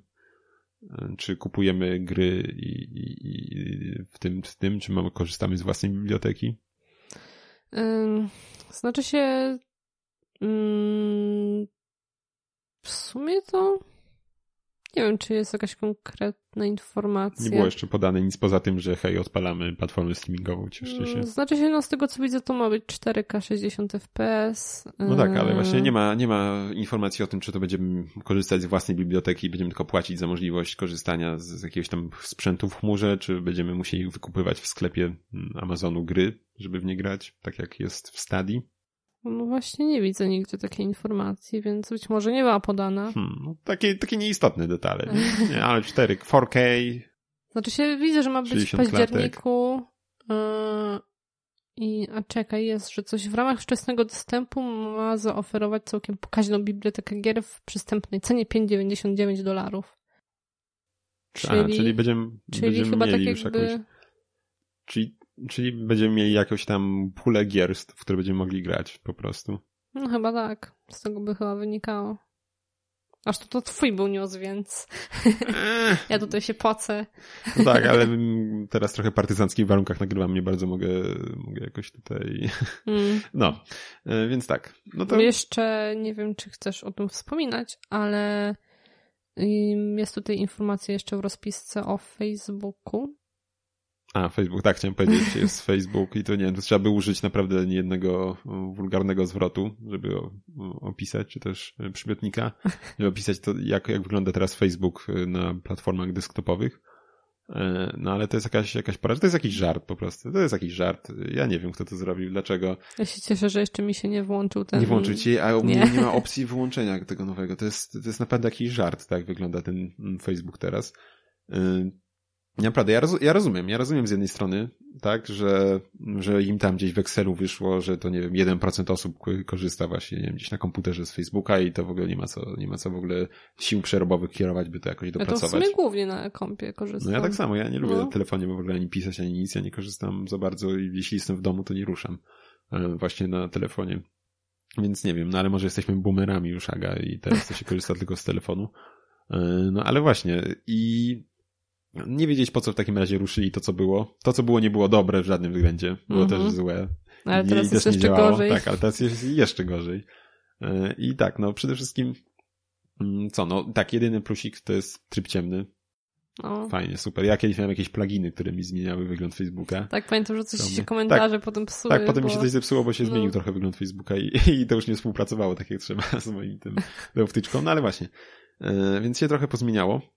y, czy kupujemy gry i, i, i w, tym, w tym, czy mamy, korzystamy z własnej biblioteki? Znaczy się w sumie to nie wiem, czy jest jakaś konkretna informacja. Nie było jeszcze podane nic poza tym, że hej, odpalamy platformę streamingową, cieszcie się. Mm, znaczy się, no z tego co widzę, to ma być 4K 60 FPS. No tak, ale właśnie nie ma, nie ma informacji o tym, czy to będziemy korzystać z własnej biblioteki i będziemy tylko płacić za możliwość korzystania z, z jakiegoś tam sprzętu w chmurze, czy będziemy musieli wykupywać w sklepie mm, Amazonu gry, żeby w nie grać, tak jak jest w Stadii. No właśnie nie widzę nigdzie takiej informacji, więc być może nie była podana. Hmm, no takie, takie nieistotne detale. Nie? ale 4, 4K. Znaczy się widzę, że ma być w październiku. Yy, I, a czekaj, jest, że coś w ramach wczesnego dostępu ma zaoferować całkiem pokaźną bibliotekę gier w przystępnej cenie 5,99 dolarów. Czyli, a, czyli będziemy, czyli będziemy chyba mieli tak jakby... jakąś... Czyli Czyli będziemy mieli jakąś tam pulę gier, w które będziemy mogli grać po prostu. No chyba tak. Z tego by chyba wynikało. Aż to, to twój był news, więc [LAUGHS] ja tutaj się pocę. No tak, ale teraz trochę partyzanckich warunkach nagrywam, nie bardzo mogę, mogę jakoś tutaj... Mm. [LAUGHS] No, e, więc tak. No to... Jeszcze nie wiem, czy chcesz o tym wspominać, ale jest tutaj informacja jeszcze w rozpisce o Facebooku, a, Facebook, tak, chciałem powiedzieć, jest Facebook i to nie wiem, to trzeba by użyć naprawdę niejednego wulgarnego zwrotu, żeby opisać, czy też e, przymiotnika, żeby opisać to, jak, jak wygląda teraz Facebook e, na platformach desktopowych. E, no ale to jest jakaś, jakaś para, to jest jakiś żart po prostu, to jest jakiś żart. Ja nie wiem, kto to zrobił, dlaczego. Ja się cieszę, że jeszcze mi się nie włączył ten... Nie włączył ci, a u mnie nie ma opcji wyłączenia tego nowego. To jest, to jest naprawdę jakiś żart, tak wygląda ten mm, Facebook teraz. Naprawdę, ja, roz, ja rozumiem, ja rozumiem z jednej strony, tak, że, że im tam gdzieś w Excelu wyszło, że to nie wiem, 1% osób korzysta właśnie nie wiem, gdzieś na komputerze z Facebooka i to w ogóle nie ma co, nie ma co w ogóle sił przerobowych kierować, by to jakoś dopracować. Ja to w sumie głównie na kompie korzystam. No ja tak samo, ja nie lubię no. telefonie w ogóle ani pisać, ani nic, ja nie korzystam za bardzo i jeśli jestem w domu, to nie ruszam e, właśnie na telefonie. Więc nie wiem, no ale może jesteśmy boomerami już, Aga, i teraz to się korzysta [LAUGHS] tylko z telefonu. E, no ale właśnie i nie wiedzieć po co w takim razie ruszyli to, co było. To, co było, nie było dobre w żadnym względzie. Było mm -hmm. też złe. Ale teraz jest jeszcze działało. gorzej. Tak, ale teraz jest jeszcze gorzej. E, I tak, no przede wszystkim mm, co, no tak, jedyny plusik to jest tryb ciemny. O. Fajnie, super. Ja kiedyś miałem jakieś pluginy, które mi zmieniały wygląd Facebooka. Tak, pamiętam, że coś się komentarze tak, potem psuły. Tak, potem bo... mi się coś zepsuło, bo się no. zmienił trochę wygląd Facebooka i, [LAUGHS] i to już nie współpracowało tak jak trzeba [LAUGHS] z moim tym wtyczką, no ale właśnie. E, więc się trochę pozmieniało.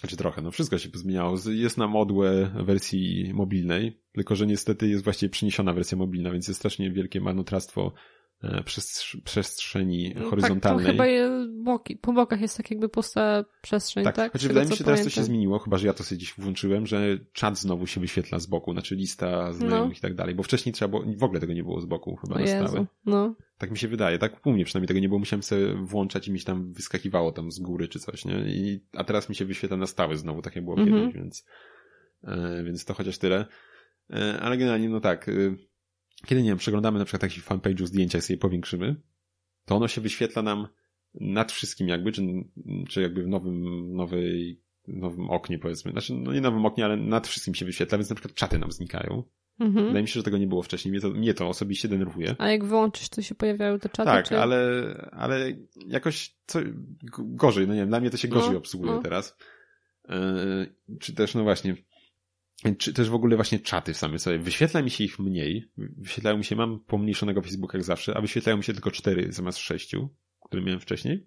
Znaczy trochę, no wszystko się pozmieniało. Jest na modłę wersji mobilnej, tylko że niestety jest właściwie przeniesiona wersja mobilna, więc jest strasznie wielkie marnotrawstwo przestrzeni no, horyzontalnej. Tak, chyba je boki, po bokach jest tak jakby pusta przestrzeń, tak? tak? Choć wydaje mi się, teraz to się zmieniło, chyba że ja to sobie gdzieś włączyłem, że czat znowu się wyświetla z boku, znaczy lista znajomych no. i tak dalej, bo wcześniej trzeba było, w ogóle tego nie było z boku chyba o na stałe. No. Tak mi się wydaje, tak u mnie przynajmniej tego nie było, musiałem sobie włączać i mi się tam wyskakiwało tam z góry czy coś, nie? I, a teraz mi się wyświetla na stałe znowu, tak jak było mhm. kiedyś, więc, e, więc to chociaż tyle. E, ale generalnie, no tak, e, kiedy, nie wiem, przeglądamy na przykład taki fanpage'u zdjęcia i sobie powiększymy, to ono się wyświetla nam nad wszystkim jakby, czy, czy jakby w nowym, nowej, nowym oknie powiedzmy. Znaczy, no nie nowym oknie, ale nad wszystkim się wyświetla, więc na przykład czaty nam znikają. Mhm. Wydaje mi się, że tego nie było wcześniej. Mnie to, mnie to osobiście denerwuje. A jak wyłączysz, to się pojawiają te czaty? Tak, czy... ale, ale jakoś co, gorzej, no nie wiem, dla mnie to się gorzej no, obsługuje no. teraz. Yy, czy też, no właśnie, czy też w ogóle właśnie czaty same sobie. Wyświetla mi się ich mniej. Wyświetlają mi się, mam pomniejszonego Facebooka jak zawsze, a wyświetlają mi się tylko cztery zamiast sześciu, które miałem wcześniej.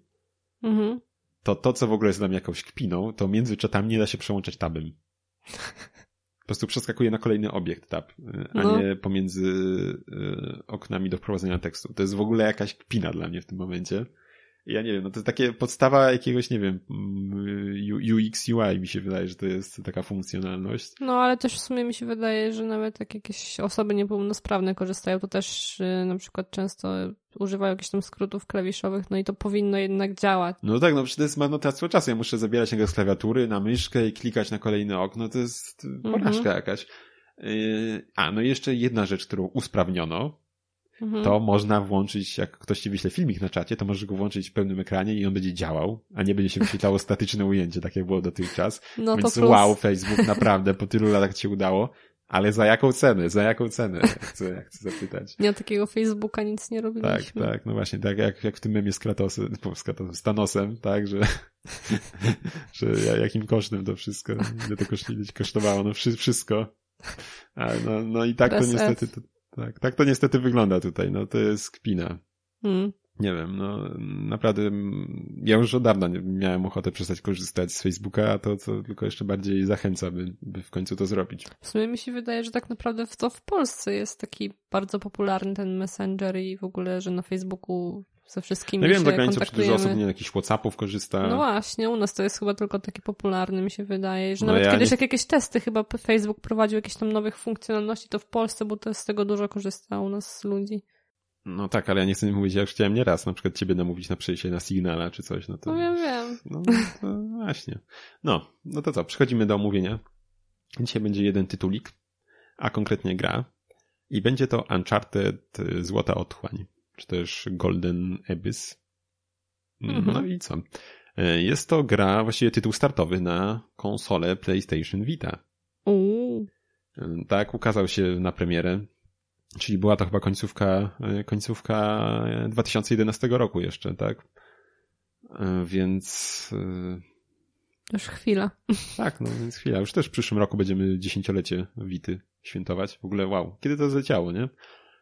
Mhm. To to, co w ogóle jest dla mnie jakąś kpiną, to między czatami nie da się przełączać tabem. Po prostu przeskakuje na kolejny obiekt tab, a no. nie pomiędzy y, oknami do wprowadzenia tekstu. To jest w ogóle jakaś kpina dla mnie w tym momencie. Ja nie wiem, no to jest takie podstawa jakiegoś, nie wiem, mm, UX, UI mi się wydaje, że to jest taka funkcjonalność. No, ale też w sumie mi się wydaje, że nawet jak jakieś osoby niepełnosprawne korzystają, to też y, na przykład często używają jakichś tam skrótów klawiszowych, no i to powinno jednak działać. No tak, no przecież to jest marnotrawstwo czasu. Ja muszę zabierać jego z klawiatury na myszkę i klikać na kolejne okno, to jest porażka mhm. jakaś. Y, a, no i jeszcze jedna rzecz, którą usprawniono, mhm. to można włączyć, jak ktoś ci wyśle filmik na czacie, to możesz go włączyć w pełnym ekranie i on będzie działał, a nie będzie się wyświetlało statyczne ujęcie, tak jak było dotychczas. No Więc plus... wow, Facebook, naprawdę, po tylu latach ci udało. Ale za jaką cenę? Za jaką cenę? Chcę, ja chcę zapytać. Nie, takiego Facebooka nic nie robiliśmy. Tak, tak, no właśnie, tak jak, jak w tym memie z Kratosem, z Kratosem, z Thanosem, tak, że, [LAUGHS] że jakim kosztem to wszystko, ile to kosztowało, no wszystko. A, no, no i tak to niestety, to, tak, tak to niestety wygląda tutaj, no to jest kpina. Hmm. Nie wiem, no naprawdę ja już od dawna miałem ochotę przestać korzystać z Facebooka, a to, to tylko jeszcze bardziej zachęca, by, by w końcu to zrobić. W sumie mi się wydaje, że tak naprawdę to w Polsce jest taki bardzo popularny ten Messenger i w ogóle, że na Facebooku ze wszystkimi no wiem, do końca, czy dużo osób nie jakichś Whatsappów korzysta. No właśnie, u nas to jest chyba tylko taki popularny, mi się wydaje, że no nawet ja kiedyś nie... jak jakieś testy chyba Facebook prowadził jakieś tam nowych funkcjonalności, to w Polsce, bo to z tego dużo korzysta u nas ludzi. No tak, ale ja nie chcę mówić, ja już chciałem nieraz na przykład ciebie namówić na przejście na Signala czy coś. No, to, no wiem, wiem. No, to właśnie. No, no to co, przechodzimy do omówienia. Dzisiaj będzie jeden tytulik, a konkretnie gra. I będzie to Uncharted Złota Otchłań, czy też Golden Abyss. Mhm. No i co? Jest to gra, właściwie tytuł startowy na konsolę PlayStation Vita. Uuu. Tak, ukazał się na premierę Czyli była to chyba końcówka, e, końcówka 2011 roku jeszcze, tak? E, więc... E, już chwila. [LAUGHS] Tak, no więc chwila. Już też w przyszłym roku będziemy dziesięciolecie Wity świętować. W ogóle wow, kiedy to zleciało, nie?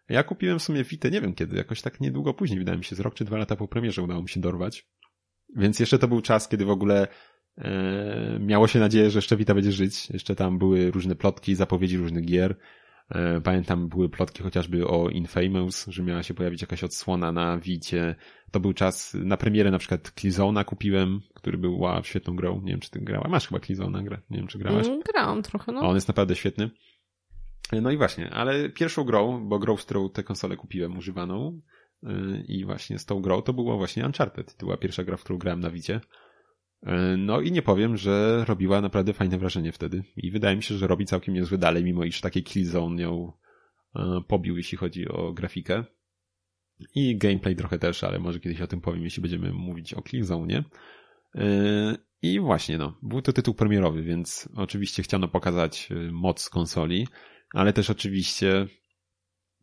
Ja kupiłem w sumie Witę, nie wiem kiedy, jakoś tak niedługo później, wydaje mi się, z rok czy dwa lata po premierze udało mi się dorwać. Więc jeszcze to był czas, kiedy w ogóle e, miało się nadzieję, że jeszcze Wita będzie żyć. Jeszcze tam były różne plotki, zapowiedzi różnych gier. E, pamiętam, były plotki chociażby o Infamous, że miała się pojawić jakaś odsłona na Wicie. To był czas, na premierę na przykład Killzone'a kupiłem, który był wow, świetną grą. Nie wiem, czy ty grała. Masz chyba Killzone'a grę. Nie wiem, czy grałaś. Mm, grałam trochę, no. on jest naprawdę świetny. No i właśnie, ale pierwszą grą, bo grą, z którą tę konsolę kupiłem używaną e, i właśnie z tą grą to było właśnie Uncharted. To była pierwsza gra, w którą grałem na Wicie. E, no i nie powiem, że robiła naprawdę fajne wrażenie wtedy. I wydaje mi się, że robi całkiem niezłe dalej, mimo iż taki Killzone ją e, pobił, jeśli chodzi o grafikę. I gameplay trochę też, ale może kiedyś o tym powiem, jeśli będziemy mówić o Killzone. E, I właśnie, no, był to tytuł premierowy, więc oczywiście chciano pokazać moc konsoli, ale też oczywiście,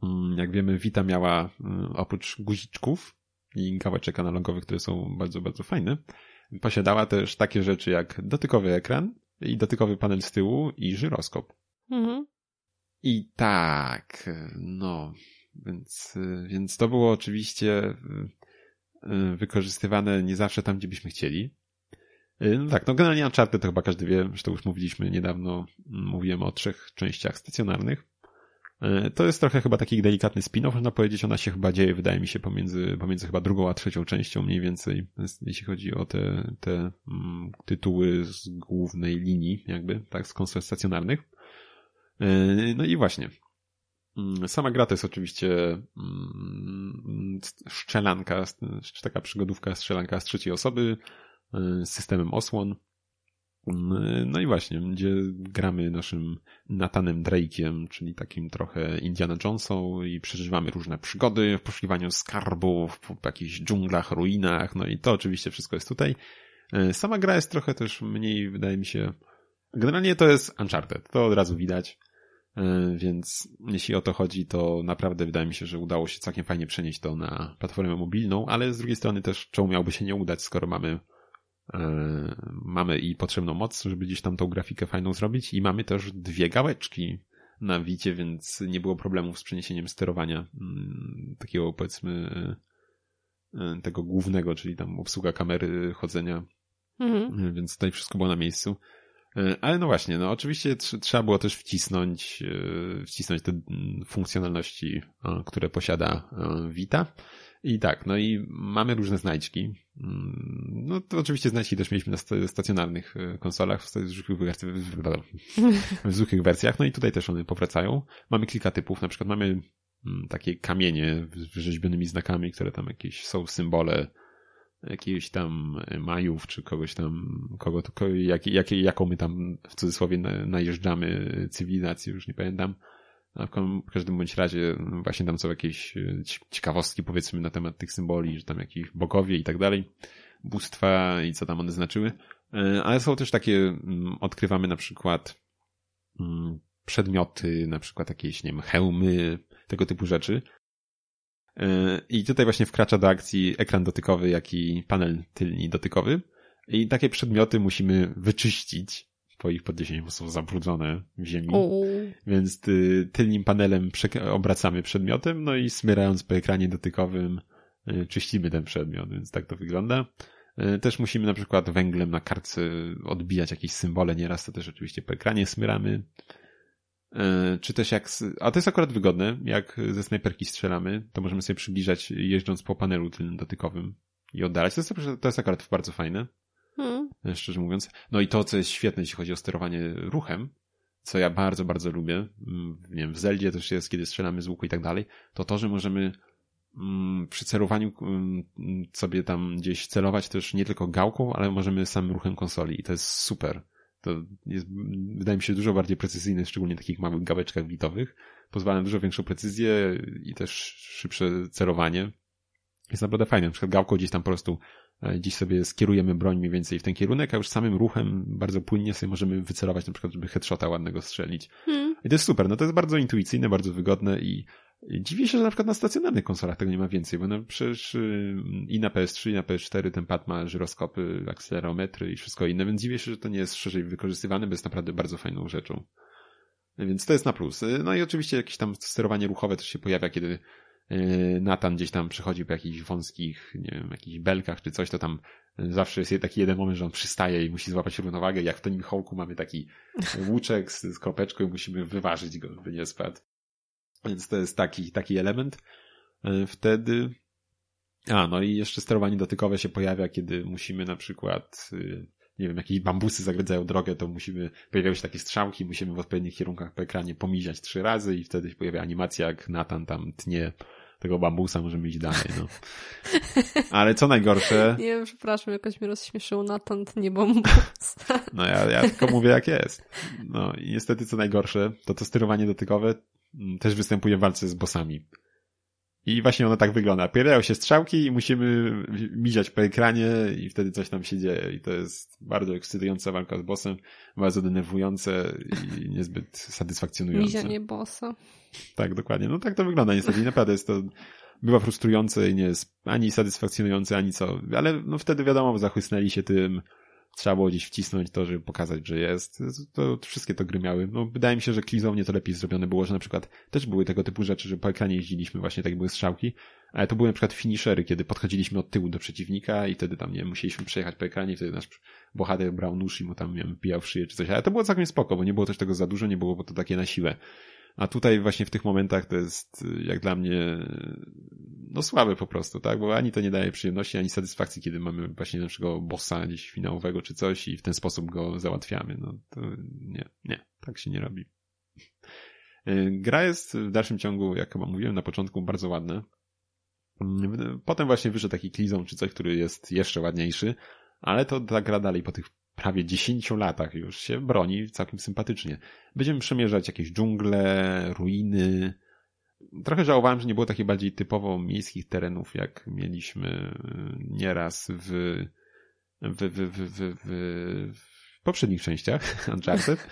mm, jak wiemy, Vita miała oprócz guziczków i gałeczek analogowych, które są bardzo, bardzo fajne, Posiadała też takie rzeczy jak dotykowy ekran i dotykowy panel z tyłu i żyroskop. Mhm. I tak, no, więc, więc to było oczywiście y, wykorzystywane nie zawsze tam, gdzie byśmy chcieli. Y, no tak, no generalnie Uncharted to chyba każdy wie, że to już mówiliśmy niedawno, mówiłem o trzech częściach stacjonarnych. E, to jest trochę chyba taki delikatny spin-off, można powiedzieć. Ona się chyba dzieje, wydaje mi się, pomiędzy, pomiędzy chyba drugą a trzecią częścią mniej więcej, jeśli chodzi o te, te mm, tytuły z głównej linii, jakby, tak, z konsol stacjonarnych. E, no i właśnie. Mm, sama gra to jest oczywiście mm, strzelanka, taka przygodówka strzelanka z trzeciej osoby, systemem osłon. No i właśnie, gdzie gramy naszym Nathanem Drake'iem, czyli takim trochę Indiana Jonesą i przeżywamy różne przygody w poszukiwaniu skarbów, w jakichś dżunglach, ruinach, no i to oczywiście wszystko jest tutaj. E, sama gra jest trochę też mniej, wydaje mi się, generalnie to jest Uncharted, to od razu widać, więc jeśli o to chodzi, to naprawdę wydaje mi się, że udało się całkiem fajnie przenieść to na platformę mobilną, ale z drugiej strony też czemu miałby się nie udać, skoro mamy mamy i potrzebną moc, żeby gdzieś tam tą grafikę fajną zrobić i mamy też dwie gałeczki na wicie, więc nie było problemów z przeniesieniem sterowania mm, takiego powiedzmy e, e, tego głównego, czyli tam obsługa kamery, chodzenia, mhm. więc tutaj wszystko było na miejscu. E, ale no właśnie, no oczywiście trzeba było też wcisnąć, e, wcisnąć te mm, funkcjonalności, e, które posiada Vita. I tak, no i mamy różne znajdźki. Mm, no to oczywiście znajdźki też mieliśmy na stacjonarnych konsolach, w zwykłych, wersjach, no i tutaj też one powracają. Mamy kilka typów, na przykład mamy mm, takie kamienie z wyrzeźbionymi znakami, które tam jakieś są symbole jakiegoś tam Majów, czy kogoś tam, kogo, jak, jak, jaką my tam w cudzysłowie najeżdżamy cywilizację, już nie pamiętam. W każdym bądź razie właśnie tam są jakieś e, ciekawostki powiedzmy na temat tych symboli, że tam jakieś bogowie i tak dalej, bóstwa i co tam one znaczyły. E, ale są też takie, mm, odkrywamy na przykład mm, przedmioty, na przykład jakieś, nie wiem, hełmy, tego typu rzeczy. E, I tutaj właśnie wkracza do akcji ekran dotykowy, jak i panel tylni dotykowy. I takie przedmioty musimy wyczyścić, po ich podniesieniu, są zabrudzone w ziemi. Więc ty, tylnym panelem obracamy przedmiotem, no i smyrając po ekranie dotykowym e, czyścimy ten przedmiot, więc tak to wygląda. E, też musimy na przykład węglem na kartce odbijać jakieś symbole, nieraz to też oczywiście po ekranie smyramy. E, czy też jak, a to jest akurat wygodne, jak ze snajperki strzelamy, to możemy sobie przybliżać jeżdżąc po panelu tylnym dotykowym i oddalać. To jest, to jest akurat bardzo fajne. Hmm. Szczerze mówiąc. No i to, co jest świetne, jeśli chodzi o sterowanie ruchem, co ja bardzo, bardzo lubię, mm, nie wiem, w Zeldzie też jest, kiedy strzelamy z łuku i tak dalej, to to, że możemy mm, przy celowaniu mm, sobie tam gdzieś celować też nie tylko gałką, ale możemy samym ruchem konsoli i to jest super. To jest, wydaje mi się, dużo bardziej precyzyjne, szczególnie w takich małych gałeczkach bitowych. Pozwala na dużo większą precyzję i też szybsze celowanie. Jest naprawdę fajne. Na przykład gałką gdzieś tam po prostu e, gdzieś sobie skierujemy broń mniej więcej w ten kierunek, a już samym ruchem bardzo płynnie sobie możemy wycelować na przykład, żeby headshota ładnego strzelić. Hmm. I to jest super. No to jest bardzo intuicyjne, bardzo wygodne i Dziwię się, że na przykład na stacjonarnych konsolach tego nie ma więcej, bo no przecież y, i na PS3, i na PS4 ten pad ma żyroskopy, akcelerometry i wszystko inne, więc dziwię się, że to nie jest szerzej wykorzystywany, bo jest naprawdę bardzo fajną rzeczą. Więc to jest na plus. No i oczywiście jakieś tam sterowanie ruchowe też się pojawia, kiedy y, Nathan gdzieś tam przychodzi po jakichś wąskich, nie wiem, jakichś belkach czy coś, to tam zawsze jest taki jeden moment, że on przystaje i musi złapać równowagę. Jak w tym Hołku mamy taki [LAUGHS] łuczek z, z kropeczką i musimy wyważyć go, by nie spadł. Więc to jest taki, taki element. E, wtedy. A, no i jeszcze sterowanie dotykowe się pojawia, kiedy musimy na przykład, y, nie wiem, jakieś bambusy zagradzają drogę, to musimy, pojawiają się takie strzałki, musimy w odpowiednich kierunkach po ekranie pomiziać trzy razy i wtedy się pojawia animacja, jak Nathan tam tnie tego bambusa, możemy iść dalej, no. Ale co najgorsze... [LAUGHS] Nie wiem, przepraszam, jakoś mnie rozśmieszył Nathan tnie bambus. [LAUGHS] No ja, ja tylko mówię jak jest. No i niestety co najgorsze, to to sterowanie dotykowe Mm, też występuje w walce z bossami. I właśnie ono tak wygląda. Pojawiają się strzałki i musimy miziać po ekranie i wtedy coś tam się dzieje. I to jest bardzo ekscytująca walka z bossem, bardzo denerwujące i niezbyt satysfakcjonujące. Mizianie bossa. Tak, dokładnie. No tak to wygląda niestety. I naprawdę jest to bywa frustrujące i nie jest ani satysfakcjonujące, ani co. Ale no wtedy wiadomo, zachłysnęli się tym, trzeba było gdzieś wcisnąć to, żeby pokazać, że jest. To, to wszystkie to gry miały. No, wydaje mi się, że klizownie to lepiej zrobione było, że na przykład też były tego typu rzeczy, że po ekranie jeździliśmy właśnie, tak były strzałki, ale to były na przykład finishery, kiedy podchodziliśmy od tyłu do przeciwnika i wtedy tam, nie musieliśmy przejechać po ekranie wtedy nasz bohater brał nóż i mu tam, nie wiem, pijał w szyję czy coś, ale to było całkiem spoko, bo nie było też tego za dużo, nie było bo to takie na siłę. A tutaj właśnie w tych momentach to jest jak dla mnie no słabe po prostu, tak? Bo ani to nie daje przyjemności, ani satysfakcji, kiedy mamy właśnie naszego bossa gdzieś finałowego czy coś i w ten sposób go załatwiamy. No to nie, nie, tak się nie robi. E, gra jest w dalszym ciągu, jak chyba mówiłem na początku, bardzo ładna. Potem właśnie wyszedł taki Klizon czy coś, który jest jeszcze ładniejszy, ale to ta gra dalej po tych prawie 10 latach już się broni całkiem sympatycznie. Będziemy przemierzać jakieś dżungle, ruiny. Trochę żałowałem, że nie było takich bardziej typowo miejskich terenów, jak mieliśmy nieraz w, w, w, w, w, w poprzednich częściach [LAUGHS] Uncharted.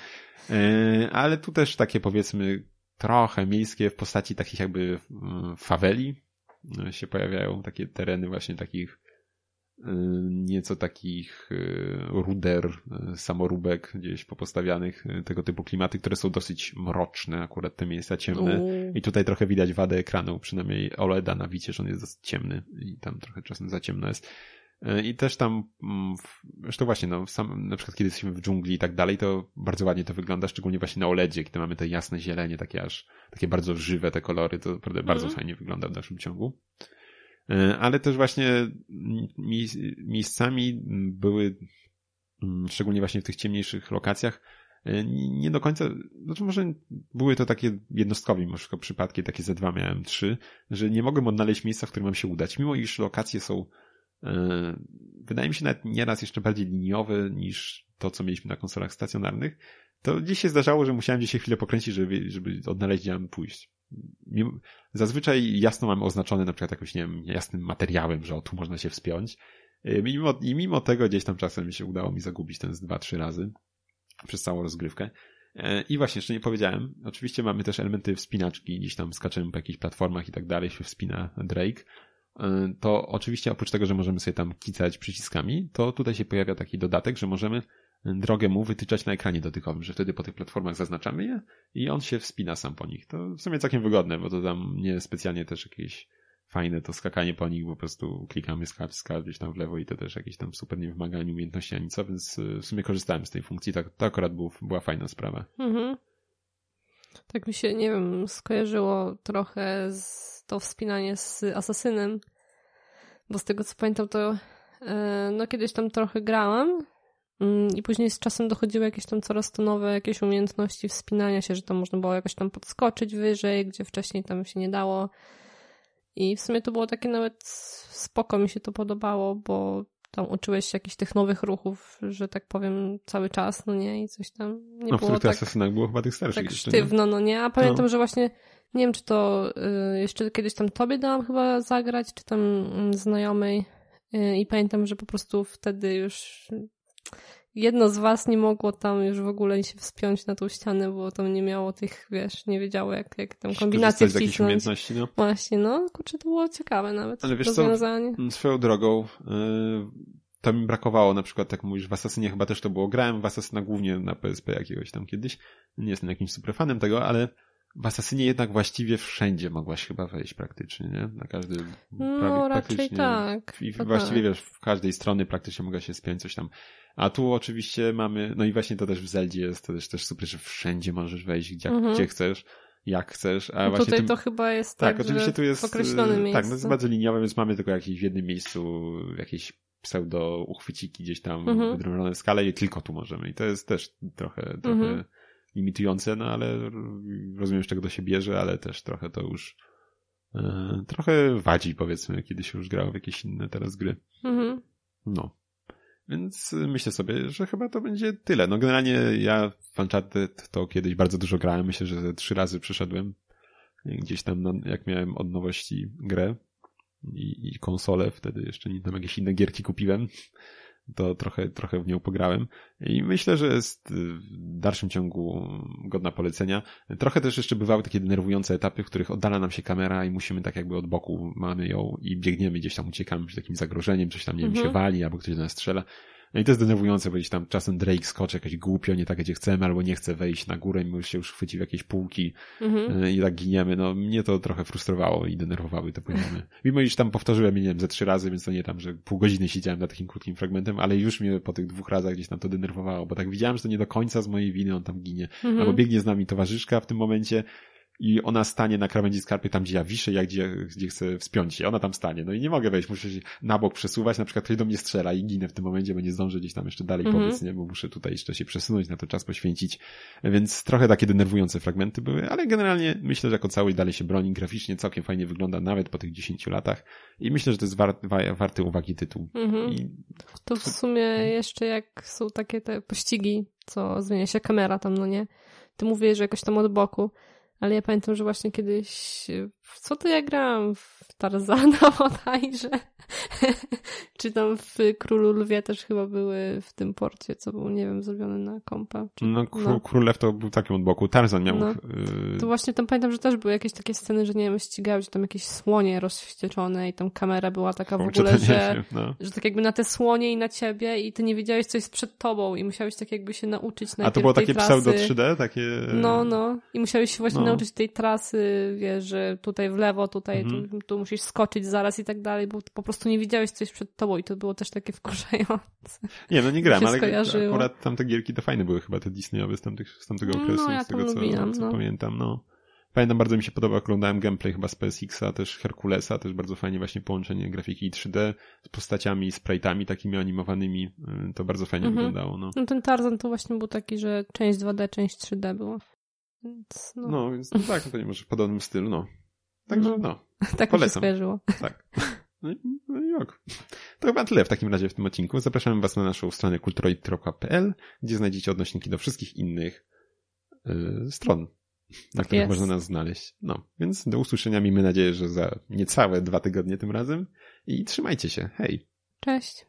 Ale tu też takie powiedzmy trochę miejskie w postaci takich jakby faweli się pojawiają, takie tereny właśnie takich Y, nieco takich y, ruder, y, samoróbek gdzieś popostawianych, tego typu klimaty, które są dosyć mroczne, akurat te miejsca ciemne. I tutaj trochę widać wadę ekranu, przynajmniej OLEDa na wicie, że on jest dosyć ciemny i tam trochę czasem za ciemno jest. I też tam, mm, zresztą właśnie, no, sam, na przykład kiedy jesteśmy w dżungli i tak dalej, to bardzo ładnie to wygląda, szczególnie właśnie na OLEDzie, kiedy mamy te jasne zielenie, takie aż, takie bardzo żywe te kolory, to naprawdę bardzo mm. fajnie wygląda w dalszym ciągu. E, ale też właśnie miejscami były, mm, szczególnie właśnie w tych ciemniejszych lokacjach, e, nie do końca, znaczy może były to takie jednostkowe wszystko przypadki, takie ze dwa miałem trzy, że nie mogłem odnaleźć miejsca, w którym mam się udać, mimo iż lokacje są E, wydaje mi się nawet nieraz jeszcze bardziej liniowy niż to, co mieliśmy na konsolach stacjonarnych, to gdzieś się zdarzało, że musiałem gdzieś się chwilę pokręcić, żeby, żeby odnaleźć, gdzie mam pójść. Zazwyczaj jasno mamy oznaczone na przykład jakimś, nie wiem, jasnym materiałem, że o, tu można się wspiąć. E, mimo, I mimo tego gdzieś tam czasem się udało mi zagubić ten z dwa, trzy razy przez całą rozgrywkę. E, I właśnie, jeszcze nie powiedziałem, oczywiście mamy też elementy wspinaczki, gdzieś tam skaczemy po jakichś platformach i tak dalej, się wspina Drake, Y, to oczywiście oprócz tego, że możemy sobie tam kicać przyciskami, to tutaj się pojawia taki dodatek, że możemy drogę mu wytyczać na ekranie dotykowym, że wtedy po tych platformach zaznaczamy je i on się wspina sam po nich. To w sumie całkiem wygodne, bo to tam nie specjalnie też jakieś fajne to skakanie po nich, bo po prostu klikamy skacz, skacz gdzieś tam w lewo i to też jakieś tam super nie wymaga ani umiejętności ani co, więc y, w sumie korzystałem z tej funkcji, tak, to akurat był, była fajna sprawa. Mhm. Tak mi się, nie wiem, skojarzyło trochę z to wspinanie z asasynem, bo z tego co pamiętam to e, no kiedyś tam trochę grałam i później z czasem dochodziły jakieś tam coraz to nowe jakieś umiejętności wspinania się, że tam można było jakoś tam podskoczyć wyżej, gdzie wcześniej tam się nie dało. I w sumie to było takie nawet spoko, mi się to podobało, bo tam uczyłeś się jakichś tych nowych ruchów, że tak powiem, cały czas, no nie, i coś tam nie no, było w tak... asasynach było chyba tych starszych tak sztywno, no nie, a pamiętam, no. że właśnie nie wiem, czy to y, jeszcze kiedyś tam tobie dałam chyba zagrać, czy tam y, znajomej y, i pamiętam, że po prostu wtedy już jedno z was nie mogło tam już w ogóle się wspiąć na tą ścianę, bo tam nie miało tych, wiesz, nie wiedziało jak, jak tam kombinacje wcisnąć. umiejętności, no. Właśnie, no, kurczę, to było ciekawe nawet. Ale wiesz rozwiązanie. co, swoją drogą, yy, to mi brakowało na przykład, tak mówisz, w Assassinie chyba też to było, grałem w Assassina głównie na PSP jakiegoś tam kiedyś, nie jestem jakimś superfanem tego, ale w Asasynie jednak właściwie wszędzie mogłaś chyba wejść praktycznie, nie? Na każdy no, prawie raczej tak. I właściwie tak. wiesz, w każdej strony praktycznie mogła się spiąć coś tam. A tu oczywiście mamy, no i właśnie to też w Zeldzie jest, to też, też super, że wszędzie możesz wejść, gdzie, mhm. gdzie chcesz jak chcesz. A no właśnie tutaj tym... to chyba jest tak, tak oczywiście tu jest miejscu. Tak, no jest bardzo liniowe, więc mamy tylko jakieś w jednym miejscu jakieś pseudo uchwyciki gdzieś tam mhm. wydrążone w skale i tylko tu możemy. I to jest też trochę, trochę mhm limitujące, no ale rozumiem, z czego to się bierze, ale też trochę to już e, trochę wadzi, powiedzmy, kiedy się już grało w jakieś inne teraz gry. Mhm. No. Więc myślę sobie, że chyba to będzie tyle. No generalnie ja w Uncharted to kiedyś bardzo dużo grałem. Myślę, że trzy razy przeszedłem gdzieś tam, no, jak miałem od nowości grę i, i konsolę. Wtedy jeszcze nie tam jakieś inne gierki kupiłem to trochę, trochę w nią pograłem i myślę, że jest w dalszym ciągu godna polecenia. Trochę też jeszcze bywały takie denerwujące etapy, w których oddala nam się kamera i musimy tak jakby od boku mamy ją i biegniemy gdzieś tam, uciekamy przed jakimś zagrożeniem, coś tam, nie wiem, się mhm. wali albo ktoś do nas strzela. No i to jest denerwujące, bo gdzieś tam czasem Drake skoczy jakoś głupio, nie tak gdzie chcemy, albo nie chce wejść na górę i my się już chwyci w jakieś półki mhm. E, i tak giniemy. No mnie to trochę frustrowało i denerwowały te poziomy. Mimo iż tam powtórzyłem, nie wiem, ze trzy razy, więc to nie tam, że pół godziny siedziałem na takim krótkim fragmentem, ale już mnie po tych dwóch razach gdzieś tam to denerwowało, bo tak widziałem, że to nie do końca z mojej winy on tam ginie. Mhm. Albo biegnie z nami towarzyszka w tym momencie, i ona stanie na krawędzi skarpy tam, gdzie ja wiszę, jak gdzie, gdzie chcę wspiąć się. Ona tam stanie. No i nie mogę wejść, muszę się na bok przesuwać, na przykład ktoś do mnie strzela i ginę w tym momencie, bo nie zdążę gdzieś tam jeszcze dalej mm -hmm. nie, bo muszę tutaj jeszcze się przesunąć, na to czas poświęcić. Więc trochę takie denerwujące fragmenty były, ale generalnie myślę, że jako cały dalej się broni, graficznie całkiem fajnie wygląda, nawet po tych 10 latach i myślę, że to jest war, war, warty uwagi tytuł. Mm -hmm. I... To w sumie jeszcze jak są takie te pościgi, co zmienia się kamera tam, no nie? Ty mówisz, że jakoś tam od boku, ale ja pamiętam, że właśnie kiedyś, co to ja grałam w Tarzana [LAUGHS] bodajże, czy tam w Królu Lwie też chyba były w tym porcie, co był, nie wiem, zrobione na kompa. Czy... No, Kró no. Król Lew to był takim od boku, Tarzan miał... No. Y, to właśnie tam pamiętam, że też były jakieś takie sceny, że nie wiem, ścigały się tam jakieś słonie rozwścieczone i tam kamera była taka w ogóle, że, wiem, no. że tak jakby na te słonie i na ciebie i ty nie wiedziałeś, co jest przed tobą i musiałeś tak jakby się nauczyć A to było takie trasy. pseudo 3D? Takie... No, no. I musiałeś się właśnie no. nauczyć tej trasy, wiesz, że tutaj tutaj w lewo, tutaj, Mhm. tu, tu musisz skoczyć zaraz i tak dalej, bo po prostu nie widziałeś coś przed tobą i to było też takie wkurzające. Nie, no nie gram, ale skojarzyło. akurat tamte gierki to fajne były chyba te Disneyowe z, tamtych, z tamtego No, okresu, ja z tego tam co, lubiłam, co no. pamiętam, no. Pamiętam, bardzo mi się podoba, oglądałem gameplay chyba z PSX-a, też Herkulesa, też bardzo fajnie właśnie połączenie grafiki i 3D z postaciami, sprite'ami takimi animowanymi, y, to bardzo fajnie Mhm. wyglądało, no. No ten Tarzan to właśnie był taki, że część 2D, część 3D była. Więc no, No, więc no tak, no to nie może w podobnym stylu, no. Także No. no, [LAUGHS] tak mi się polecam. skojarzyło. tak. No i, no i ok. To chyba tyle w takim razie w tym odcinku. Zapraszamy Was na naszą stronę kulturoid.pl, gdzie znajdziecie odnośniki do wszystkich innych y, stron, na których jest. można nas znaleźć. No, więc do usłyszenia miejmy nadzieję, że za niecałe dwa tygodnie tym razem i trzymajcie się. Hej! Cześć.